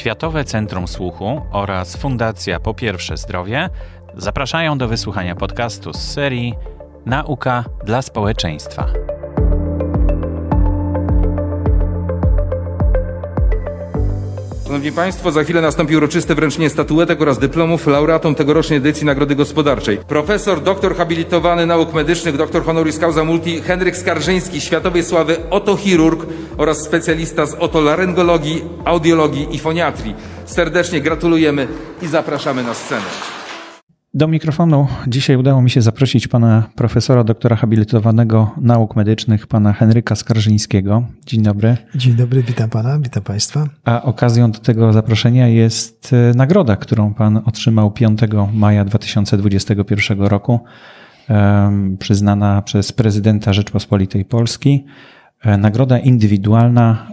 Światowe Centrum Słuchu oraz Fundacja Po Pierwsze Zdrowie zapraszają do wysłuchania podcastu z serii Nauka dla społeczeństwa. Szanowni Państwo, za chwilę nastąpi uroczyste wręczenie statuetek oraz dyplomów laureatom tegorocznej edycji Nagrody Gospodarczej. Profesor, doktor habilitowany nauk medycznych, doktor honoris causa multi Henryk Skarżyński, światowej sławy otochirurg oraz specjalista z otolaryngologii, audiologii i foniatrii. Serdecznie gratulujemy i zapraszamy na scenę. Do mikrofonu dzisiaj udało mi się zaprosić pana profesora, doktora habilitowanego nauk medycznych, pana Henryka Skarżyńskiego. Dzień dobry. Dzień dobry, witam pana, witam państwa. A okazją do tego zaproszenia jest e, nagroda, którą pan otrzymał 5 maja 2021 roku, przyznana przez prezydenta Rzeczpospolitej Polski. E, nagroda indywidualna,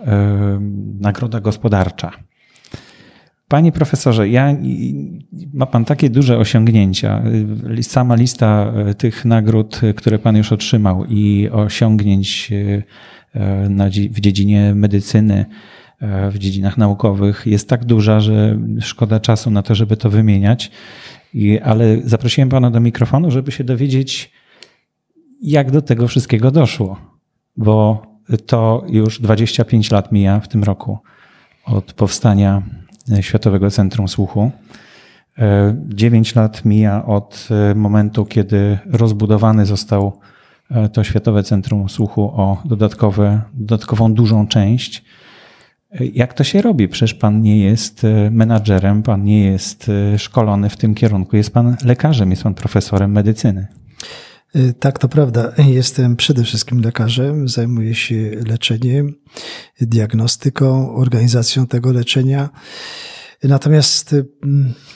nagroda gospodarcza. Panie profesorze, ja, ma pan takie duże osiągnięcia. Sama lista e, tych nagród, które pan już otrzymał i osiągnięć e, w dziedzinie medycyny, e, w dziedzinach naukowych jest tak duża, że szkoda czasu na to, żeby to wymieniać. I, ale zaprosiłem pana do mikrofonu, żeby się dowiedzieć, jak do tego wszystkiego doszło. Bo to już 25 lat mija w tym roku od powstania Światowego Centrum Słuchu. E, dziewięć lat mija od e, momentu, kiedy rozbudowany został e, to Światowe Centrum Słuchu o dodatkowe, dodatkową dużą część. Jak to się robi? Przecież pan nie jest menadżerem, pan nie jest szkolony w tym kierunku, jest pan lekarzem, jest pan profesorem medycyny. Y, tak, to prawda. Jestem przede wszystkim lekarzem, zajmuję się leczeniem, diagnostyką, organizacją tego leczenia. Natomiast y,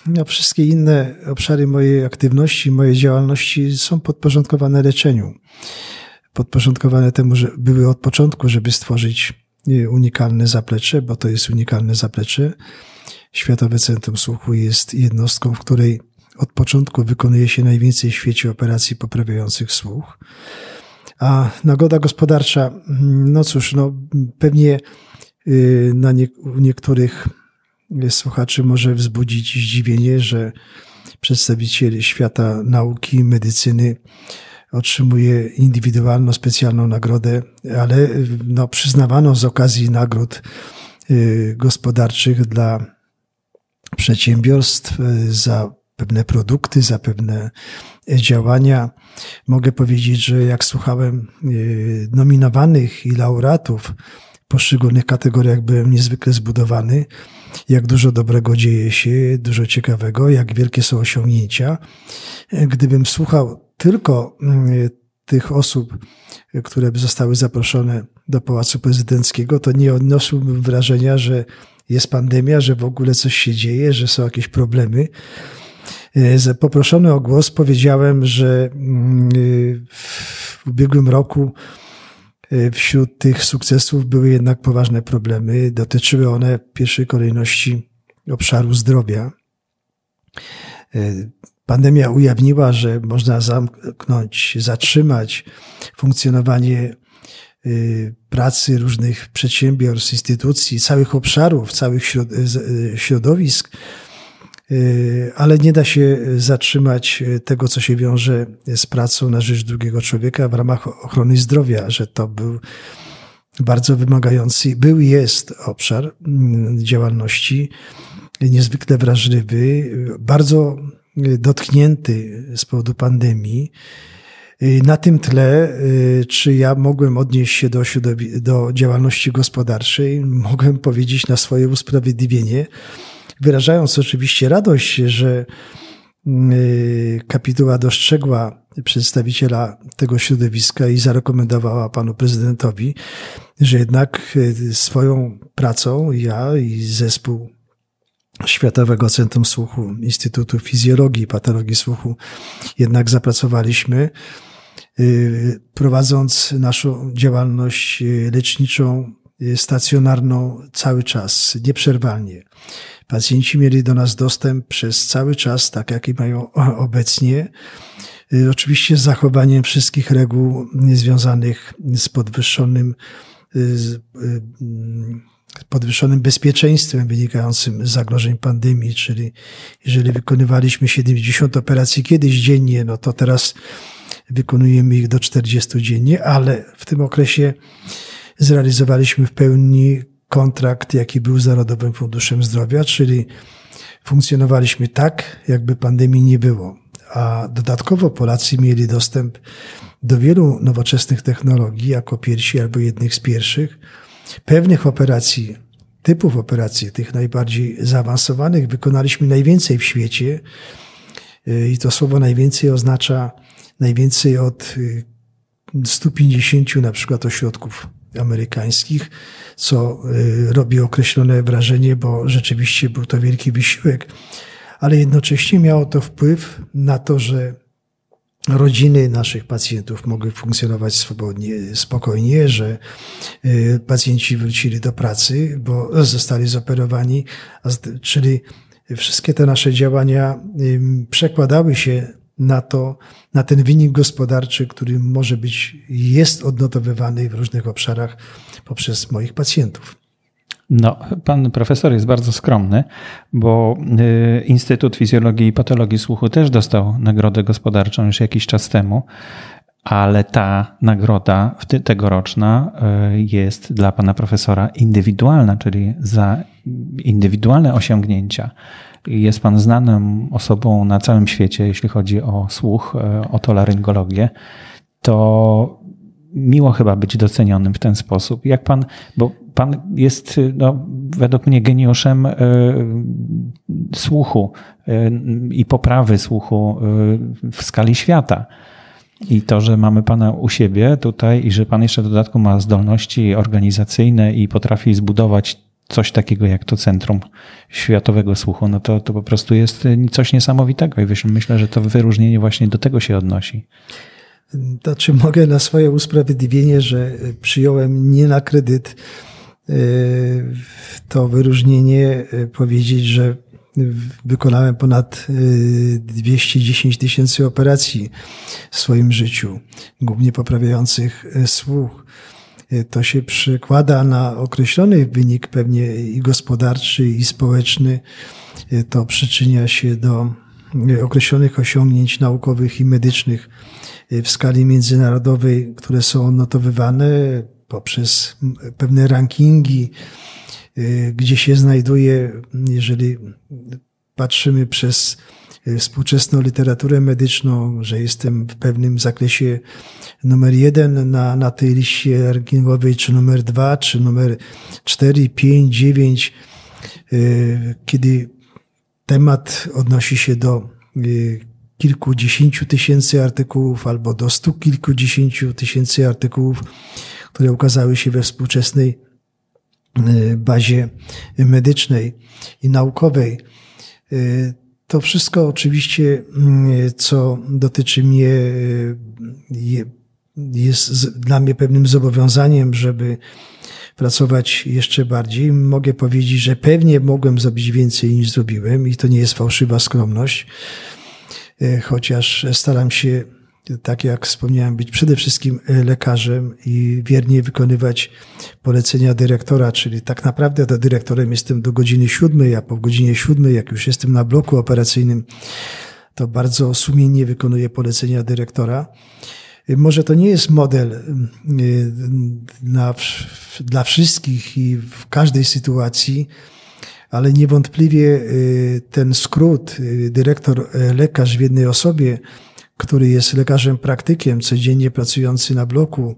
no, wszystkie inne obszary mojej aktywności, mojej działalności są podporządkowane leczeniu. Podporządkowane temu, że były od początku, żeby stworzyć y, unikalne zaplecze, bo to jest unikalne zaplecze. Światowe Centrum Słuchu jest jednostką, w której od początku wykonuje się najwięcej w świecie operacji poprawiających słuch. A nagoda gospodarcza, no cóż, no pewnie y, na nie, u niektórych słuchaczy może wzbudzić zdziwienie, że przedstawiciel świata nauki, medycyny otrzymuje indywidualną, specjalną nagrodę, ale no, przyznawano z okazji nagród y, gospodarczych dla przedsiębiorstw y, za pewne produkty, za pewne działania. Mogę powiedzieć, że jak słuchałem e, nominowanych i laureatów w poszczególnych kategoriach, byłem niezwykle zbudowany, jak dużo dobrego dzieje się, dużo ciekawego, jak wielkie są osiągnięcia. E, gdybym słuchał tylko mm, tych osób, które zostały zaproszone do Pałacu Prezydenckiego, to nie odniosłbym wrażenia, że jest pandemia, że w ogóle coś się dzieje, że są jakieś problemy. E, poproszony o głos powiedziałem, że mm, w ubiegłym roku e, wśród tych sukcesów były jednak poważne problemy. Dotyczyły one w pierwszej kolejności obszaru zdrowia. Pandemia ujawniła, że można zamknąć, zatrzymać funkcjonowanie pracy różnych przedsiębiorstw, instytucji, całych obszarów, całych środowisk Y, ale nie da się zatrzymać tego, co się wiąże z pracą na rzecz drugiego człowieka w ramach ochrony zdrowia, że to był bardzo wymagający, był i jest obszar mm, działalności niezwykle wrażliwy, bardzo dotknięty z powodu pandemii. Y, na tym tle, y, czy ja mogłem odnieść się do, do działalności gospodarczej, mogłem powiedzieć na swoje usprawiedliwienie, wyrażając oczywiście radość, że y, kapituła dostrzegła przedstawiciela tego środowiska i zarekomendowała panu prezydentowi, że jednak y, swoją pracą ja i zespół Światowego Centrum Słuchu, Instytutu Fizjologii i Patologii Słuchu jednak zapracowaliśmy, y, prowadząc naszą działalność leczniczą stacjonarną cały czas, nieprzerwalnie. Pacjenci mieli do nas dostęp przez cały czas, tak jak i mają obecnie. Y, oczywiście z zachowaniem wszystkich reguł związanych z podwyższonym y, y, podwyższonym bezpieczeństwem wynikającym z zagrożeń pandemii, czyli jeżeli wykonywaliśmy 70 operacji kiedyś dziennie, no to teraz wykonujemy ich do 40 dziennie, ale w tym okresie zrealizowaliśmy w pełni kontrakt, jaki był z Narodowym Funduszem Zdrowia, czyli funkcjonowaliśmy tak, jakby pandemii nie było. A dodatkowo Polacy mieli dostęp do wielu nowoczesnych technologii jako pierwsi albo jednych z pierwszych. Pewnych operacji, typów operacji, tych najbardziej zaawansowanych, wykonaliśmy najwięcej w świecie. I to słowo najwięcej oznacza najwięcej od 150 na przykład ośrodków amerykańskich, co y, robi określone wrażenie, bo rzeczywiście był to wielki wysiłek, ale jednocześnie miało to wpływ na to, że rodziny naszych pacjentów mogły funkcjonować swobodnie, spokojnie, że y, pacjenci wrócili do pracy, bo zostali zoperowani, czyli wszystkie te nasze działania przekładały się na to, na ten wynik gospodarczy, który może być, jest odnotowywany w różnych obszarach poprzez moich pacjentów. No, pan profesor jest bardzo skromny, bo y, Instytut Fizjologii i Patologii Słuchu też dostał nagrodę gospodarczą już jakiś czas temu, ale ta nagroda tegoroczna y, jest dla pana profesora indywidualna, czyli za indywidualne osiągnięcia jest Pan znaną osobą na całym świecie, jeśli chodzi o słuch, e, o tolaryngologię, to miło chyba być docenionym w ten sposób. Jak Pan, bo Pan jest no, według mnie geniuszem y, słuchu y, i poprawy słuchu y, w skali świata. I to, że mamy Pana u siebie tutaj i że Pan jeszcze w dodatku ma zdolności organizacyjne i potrafi zbudować coś takiego jak to Centrum Światowego Słuchu, no to, to po prostu jest coś niesamowitego i myślę, że to wyróżnienie właśnie do tego się odnosi. To czy mogę na swoje usprawiedliwienie, że przyjąłem nie na kredyt e, to wyróżnienie powiedzieć, że wykonałem ponad 210 e, tysięcy operacji w swoim życiu, głównie poprawiających słuch to się przekłada na określony wynik pewnie i gospodarczy, i społeczny. To przyczynia się do określonych osiągnięć naukowych i medycznych w skali międzynarodowej, które są odnotowywane poprzez pewne rankingi, gdzie się znajduje, jeżeli patrzymy przez współczesną literaturę medyczną, że jestem w pewnym zakresie numer jeden na, na tej liście rankingowej, czy numer dwa, czy numer cztery, pięć, dziewięć, y, kiedy temat odnosi się do y, kilkudziesięciu tysięcy artykułów albo do stu kilkudziesięciu tysięcy artykułów, które ukazały się we współczesnej y, bazie medycznej i naukowej. To wszystko oczywiście, mm, co dotyczy mnie, jest dla mnie pewnym zobowiązaniem, żeby pracować jeszcze bardziej. Mogę powiedzieć, że pewnie mogłem zrobić więcej niż zrobiłem i to nie jest fałszywa skromność, e, chociaż staram się, tak jak wspomniałem, być przede wszystkim lekarzem i wiernie wykonywać polecenia dyrektora, czyli tak naprawdę to dyrektorem jestem do godziny siódmej, a po godzinie siódmej, jak już jestem na bloku operacyjnym, to bardzo sumiennie wykonuję polecenia dyrektora. Może to nie jest model y, dla, dla wszystkich i w każdej sytuacji, ale niewątpliwie ten skrót, y, dyrektor, lekarz w jednej osobie, który jest lekarzem praktykiem, codziennie pracujący na bloku,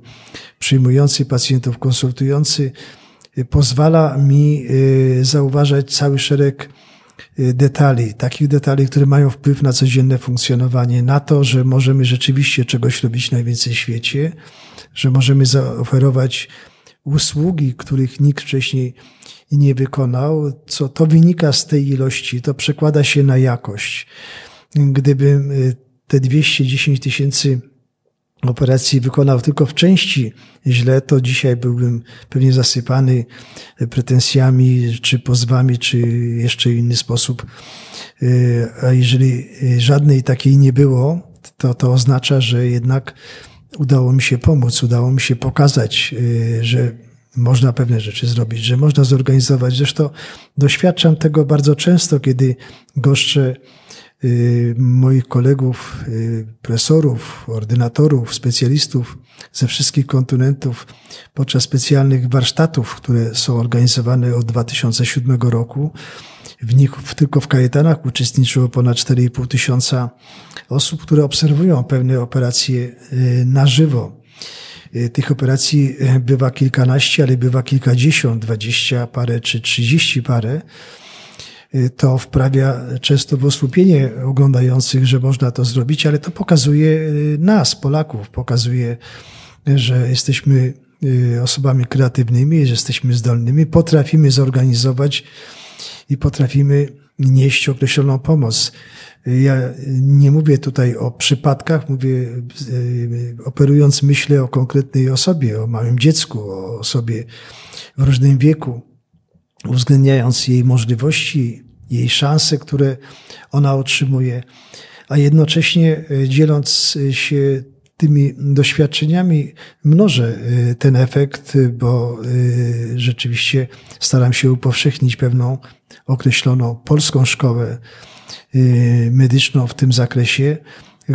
przyjmujący pacjentów, konsultujący, pozwala mi zauważać cały szereg Y, detali, takich detali, które mają wpływ na codzienne funkcjonowanie, na to, że możemy rzeczywiście czegoś robić najwięcej w świecie, że możemy zaoferować usługi, których nikt wcześniej nie wykonał, co to wynika z tej ilości, to przekłada się na jakość. Gdybym y, te 210 tysięcy operacji wykonał tylko w części źle, to dzisiaj byłbym pewnie zasypany pretensjami, czy pozwami, czy jeszcze inny sposób. A jeżeli żadnej takiej nie było, to to oznacza, że jednak udało mi się pomóc, udało mi się pokazać, że można pewne rzeczy zrobić, że można zorganizować. Zresztą doświadczam tego bardzo często, kiedy goszczę moich kolegów, y, profesorów, ordynatorów, specjalistów ze wszystkich kontynentów podczas specjalnych warsztatów, które są organizowane od 2007 roku. W nich tylko w Kajetanach uczestniczyło ponad 4,5 tysiąca osób, które obserwują pewne operacje y, na żywo. Y, tych operacji y, bywa kilkanaście, ale bywa kilkadziesiąt, dwadzieścia parę czy trzydzieści parę. To wprawia często w osłupienie oglądających, że można to zrobić, ale to pokazuje nas, Polaków, pokazuje, że jesteśmy osobami kreatywnymi, że jesteśmy zdolnymi, potrafimy zorganizować i potrafimy nieść określoną pomoc. Ja nie mówię tutaj o przypadkach, mówię operując myślę o konkretnej osobie, o małym dziecku, o osobie w różnym wieku, uwzględniając jej możliwości, jej szanse, które ona otrzymuje, a jednocześnie e, dzieląc się tymi doświadczeniami mnożę y, ten efekt, bo rzeczywiście staram się upowszechnić pewną określoną polską szkołę medyczną w tym zakresie,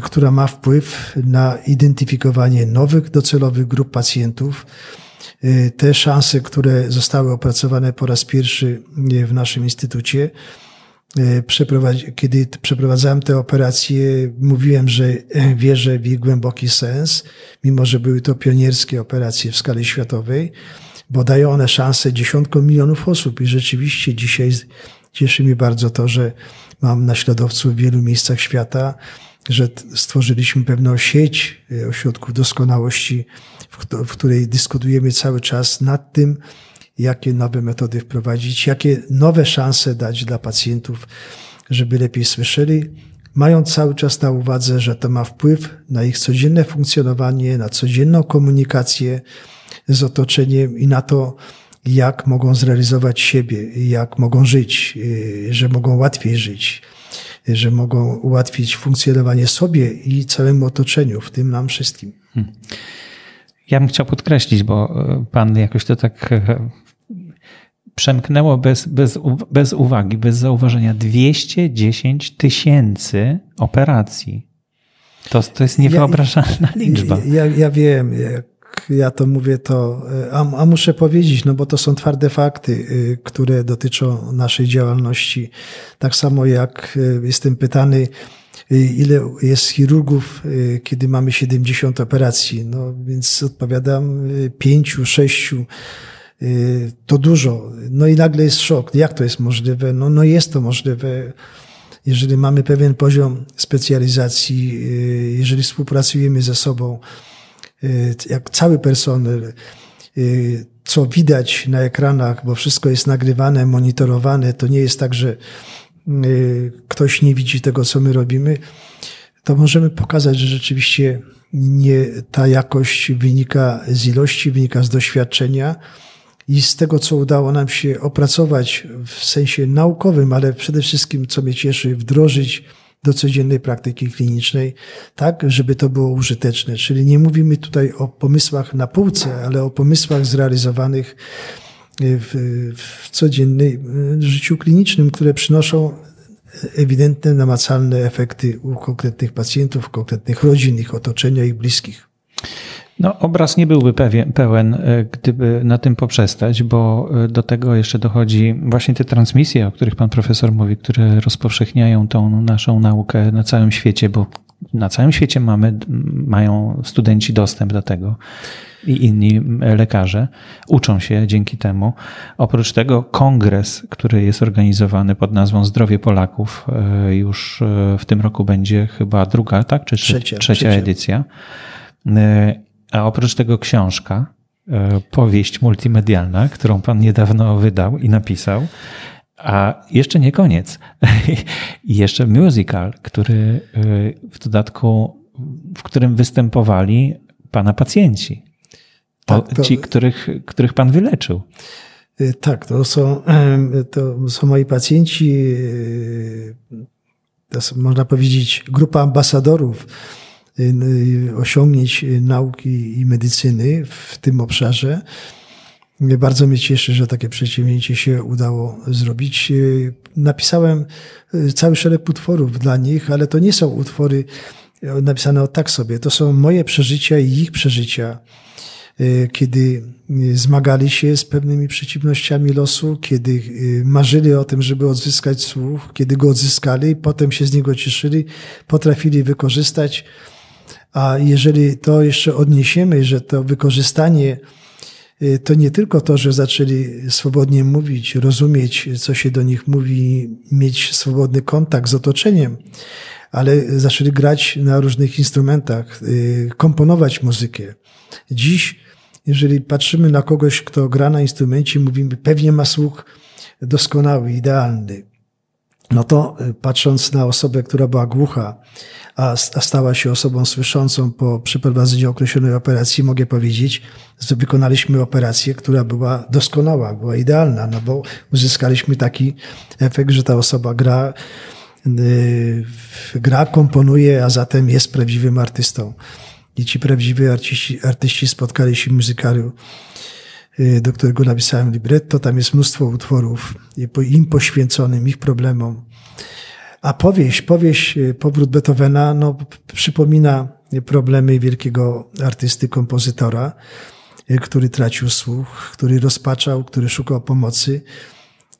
która ma wpływ na identyfikowanie nowych docelowych grup pacjentów. Te szanse, które zostały opracowane po raz pierwszy w naszym instytucie, E, kiedy przeprowadzałem te operacje, mówiłem, że wierzę w ich głęboki sens, mimo że były to pionierskie operacje w skali światowej, bo dają one szansę dziesiątkom milionów osób i rzeczywiście dzisiaj cieszy mnie bardzo to, że mam naśladowców w wielu miejscach świata, że stworzyliśmy pewną sieć e, ośrodków doskonałości, w której dyskutujemy cały czas nad tym, jakie nowe metody wprowadzić, jakie nowe szanse dać dla pacjentów, żeby lepiej słyszeli, mając cały czas na uwadze, że to ma wpływ na ich codzienne funkcjonowanie, na codzienną komunikację z otoczeniem i na to, jak mogą zrealizować siebie, jak mogą żyć, y, że mogą łatwiej żyć, że mogą ułatwić funkcjonowanie sobie i całemu otoczeniu, w tym nam wszystkim. Hmm. Ja bym chciał podkreślić, bo y, Pan jakoś to tak y, przemknęło bez, bez, bez uwagi, bez zauważenia 210 tysięcy operacji. To, to jest niewyobrażalna ja, liczba. Ja, ja wiem, jak ja to mówię, to, a, a, muszę powiedzieć, no bo to są twarde fakty, y, które dotyczą naszej działalności. Tak samo jak y, jestem pytany, ile jest chirurgów, kiedy mamy 70 operacji. No więc odpowiadam pięciu, sześciu to dużo. No i nagle jest szok. Jak to jest możliwe? No, no jest to możliwe. Jeżeli mamy pewien poziom specjalizacji, jeżeli współpracujemy ze sobą, jak cały personel, co widać na ekranach, bo wszystko jest nagrywane, monitorowane, to nie jest tak, że ktoś nie widzi tego, co my robimy, to możemy pokazać, że rzeczywiście nie ta jakość wynika z ilości, wynika z doświadczenia, i z tego, co udało nam się opracować w sensie naukowym, ale przede wszystkim, co mnie cieszy, wdrożyć do codziennej praktyki klinicznej, tak, żeby to było użyteczne. Czyli nie mówimy tutaj o pomysłach na półce, ale o pomysłach zrealizowanych w, w codziennym życiu klinicznym, które przynoszą ewidentne, namacalne efekty u konkretnych pacjentów, konkretnych rodzin, ich otoczenia i bliskich. No, obraz nie byłby pewien, pełen, e, gdyby na tym poprzestać, bo e, do tego jeszcze dochodzi właśnie te transmisje, o których pan profesor mówi, które rozpowszechniają tą naszą naukę na całym świecie, bo na całym świecie mamy, mają studenci dostęp do tego i inni lekarze uczą się dzięki temu. Oprócz tego kongres, który jest organizowany pod nazwą Zdrowie Polaków, e, już w tym roku będzie chyba druga, tak? Czy trzecia, trzecia, trzecia. edycja. A oprócz tego książka, e, powieść multimedialna, którą pan niedawno wydał i napisał. A jeszcze nie koniec. jeszcze musical, który e, w dodatku, w którym występowali pana pacjenci. Tak, to... Ci, których, których pan wyleczył. E, tak, to są, to są moi pacjenci, to są, można powiedzieć, grupa ambasadorów osiągnięć nauki i medycyny w tym obszarze. Bardzo mnie cieszy, że takie przedsięwzięcie się udało zrobić. Napisałem cały szereg utworów dla nich, ale to nie są utwory napisane o tak sobie. To są moje przeżycia i ich przeżycia. Y, kiedy y, zmagali się z pewnymi przeciwnościami losu, kiedy y, marzyli o tym, żeby odzyskać słuch, kiedy go odzyskali, potem się z niego cieszyli, potrafili wykorzystać. A jeżeli to jeszcze odniesiemy, że to wykorzystanie to nie tylko to, że zaczęli swobodnie mówić, rozumieć, co się do nich mówi, mieć swobodny kontakt z otoczeniem, ale zaczęli grać na różnych instrumentach, komponować muzykę. Dziś jeżeli patrzymy na kogoś, kto gra na instrumencie, mówimy, pewnie ma słuch doskonały, idealny. No to y, patrząc na osobę, która była głucha, a, stała się osobą słyszącą po przeprowadzeniu określonej operacji, mogę powiedzieć, że wykonaliśmy operację, która była doskonała, była idealna, no bo uzyskaliśmy taki efekt, że ta osoba gra, yy, gra, komponuje, a zatem jest prawdziwym artystą. I ci prawdziwi artyści, artyści spotkali się w muzykalu, y, do którego napisałem libretto. Tam jest mnóstwo utworów im poświęconym, ich problemom. A powieść, powieść y, Powrót Beethovena, no, przypomina problemy wielkiego artysty, kompozytora, y, który tracił słuch, który rozpaczał, który szukał pomocy.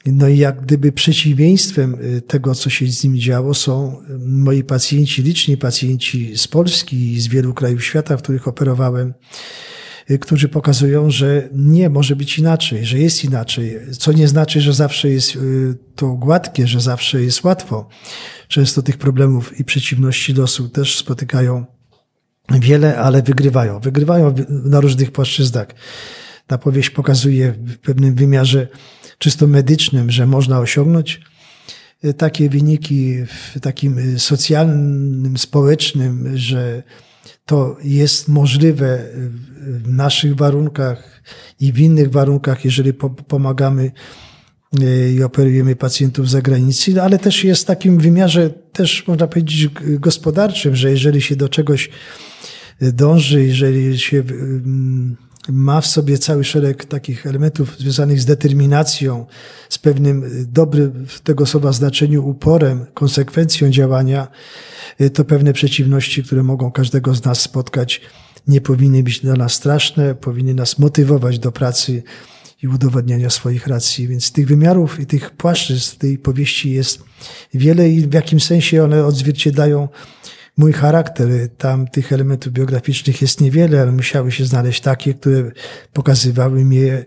No i jak gdyby przeciwieństwem y, tego, co się z nim działo, są y, moi pacjenci, liczni pacjenci z Polski i z wielu krajów świata, w których operowałem, y, którzy pokazują, że nie może być inaczej, że jest inaczej, co nie znaczy, że zawsze jest to gładkie, że zawsze jest łatwo. Często tych problemów i przeciwności losu też spotykają wiele, ale wygrywają. Wygrywają na różnych płaszczyznach. Ta powieść pokazuje w pewnym wymiarze czysto medycznym, że można osiągnąć e, takie wyniki w takim socjalnym, społecznym, że to jest możliwe w naszych warunkach i w innych warunkach, jeżeli pomagamy e, i operujemy pacjentów z zagranicy, ale też jest w takim wymiarze, też można powiedzieć, gospodarczym, że jeżeli się do czegoś dąży, jeżeli się ma w sobie cały szereg takich elementów związanych z determinacją, z pewnym y, dobrym tego słowa znaczeniu uporem, konsekwencją działania, y, to pewne przeciwności, które mogą każdego z nas spotkać, nie powinny być dla nas straszne, powinny nas motywować do pracy i udowadniania swoich racji. Więc tych wymiarów i tych płaszczyzn tej powieści jest wiele i w jakim sensie one odzwierciedlają mój charakter. Tam tych elementów biograficznych jest niewiele, ale musiały się znaleźć takie, które pokazywały mnie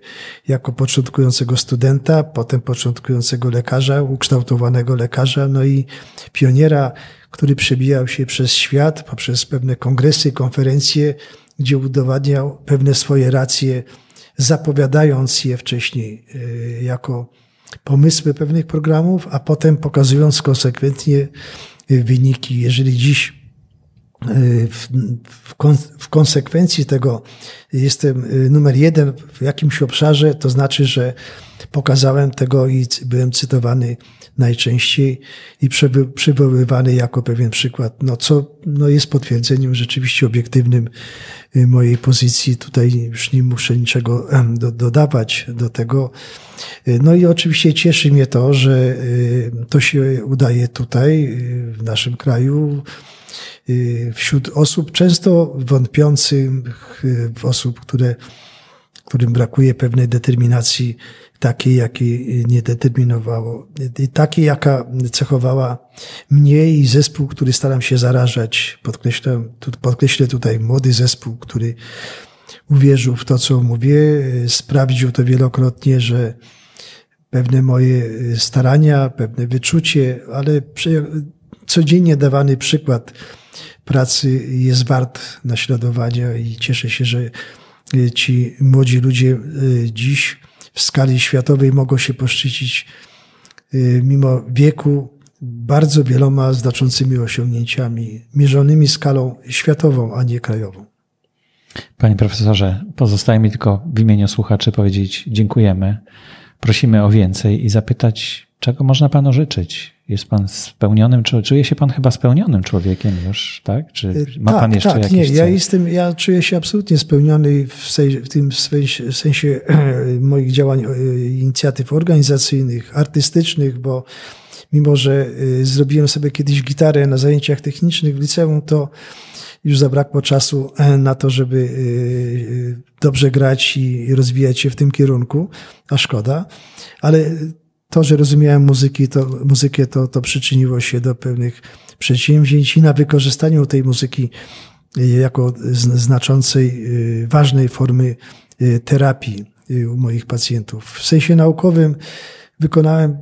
jako początkującego studenta, potem początkującego lekarza, ukształtowanego lekarza, no i pioniera, który przebijał się przez świat poprzez pewne kongresy, konferencje, gdzie udowadniał pewne swoje racje, zapowiadając je wcześniej e, jako pomysły pewnych programów, a potem pokazując konsekwentnie wyniki. Jeżeli dziś w, w, konsekwencji tego jestem y, numer jeden w jakimś obszarze, to znaczy, że pokazałem tego i byłem cytowany najczęściej i przywoływany jako pewien przykład, no co no jest potwierdzeniem rzeczywiście obiektywnym y, mojej pozycji. Tutaj już nie muszę niczego do, dodawać do tego. Y, no i oczywiście cieszy mnie to, że to się udaje tutaj w naszym kraju Y, wśród osób często wątpiących, y, osób, które, którym brakuje pewnej determinacji takiej, jakiej nie determinowało, takiej, jaka cechowała mnie i zespół, który staram się zarażać. Podkreślę, podkreślę tutaj młody zespół, który uwierzył w to, co mówię, sprawdził to wielokrotnie, że pewne moje starania, pewne wyczucie, ale codziennie dawany przykład pracy jest wart naśladowania i cieszę się, że y, ci młodzi ludzie y, dziś w skali światowej mogą się poszczycić y, mimo wieku bardzo wieloma znaczącymi osiągnięciami, mierzonymi skalą światową, a nie krajową. Panie profesorze, pozostaje mi tylko w imieniu słuchaczy powiedzieć dziękujemy. Prosimy o więcej i zapytać, Czego można panu życzyć? Jest pan spełnionym, czuje się pan chyba spełnionym człowiekiem już, tak? Czy ma tak, pan jeszcze tak, jakiś nie, cel? ja jestem, ja czuję się absolutnie spełniony w, w tym sensie, w sensie moich działań, inicjatyw organizacyjnych, artystycznych, bo mimo, że zrobiłem sobie kiedyś gitarę na zajęciach technicznych w liceum, to już zabrakło czasu na to, żeby dobrze grać i rozwijać się w tym kierunku, a szkoda. Ale to, że rozumiałem muzyki, to, muzykę, to, to przyczyniło się do pewnych przedsięwzięć i na wykorzystaniu tej muzyki jako znaczącej, ważnej formy terapii u moich pacjentów. W sensie naukowym wykonałem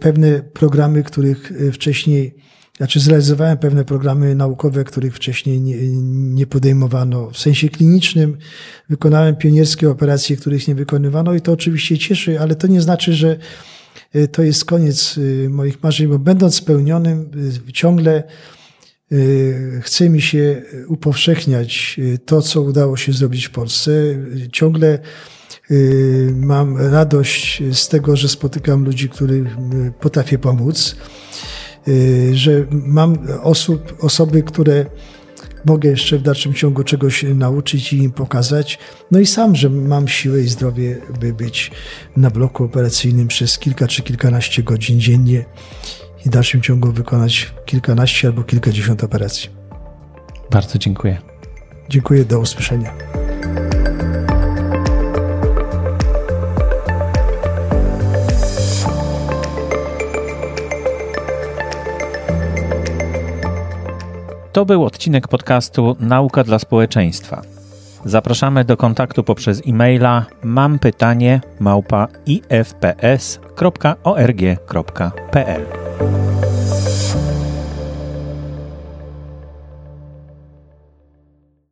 pewne programy, których wcześniej znaczy zrealizowałem pewne programy naukowe, których wcześniej nie, nie, podejmowano. W sensie klinicznym wykonałem pionierskie operacje, których nie wykonywano i to oczywiście cieszy, ale to nie znaczy, że to jest koniec moich marzeń, bo będąc spełnionym ciągle chce mi się upowszechniać to, co udało się zrobić w Polsce. Ciągle mam radość z tego, że spotykam ludzi, którym potrafię pomóc że mam osób, osoby, które mogę jeszcze w dalszym ciągu czegoś nauczyć i im pokazać. No i sam, że mam siłę i zdrowie, by być na bloku operacyjnym przez kilka czy kilkanaście godzin dziennie i w dalszym ciągu wykonać kilkanaście albo kilkadziesiąt operacji. Bardzo dziękuję. Dziękuję, do usłyszenia. To był odcinek podcastu Nauka dla społeczeństwa. Zapraszamy do kontaktu poprzez e-maila mam pytanie małpa ifps.org.pl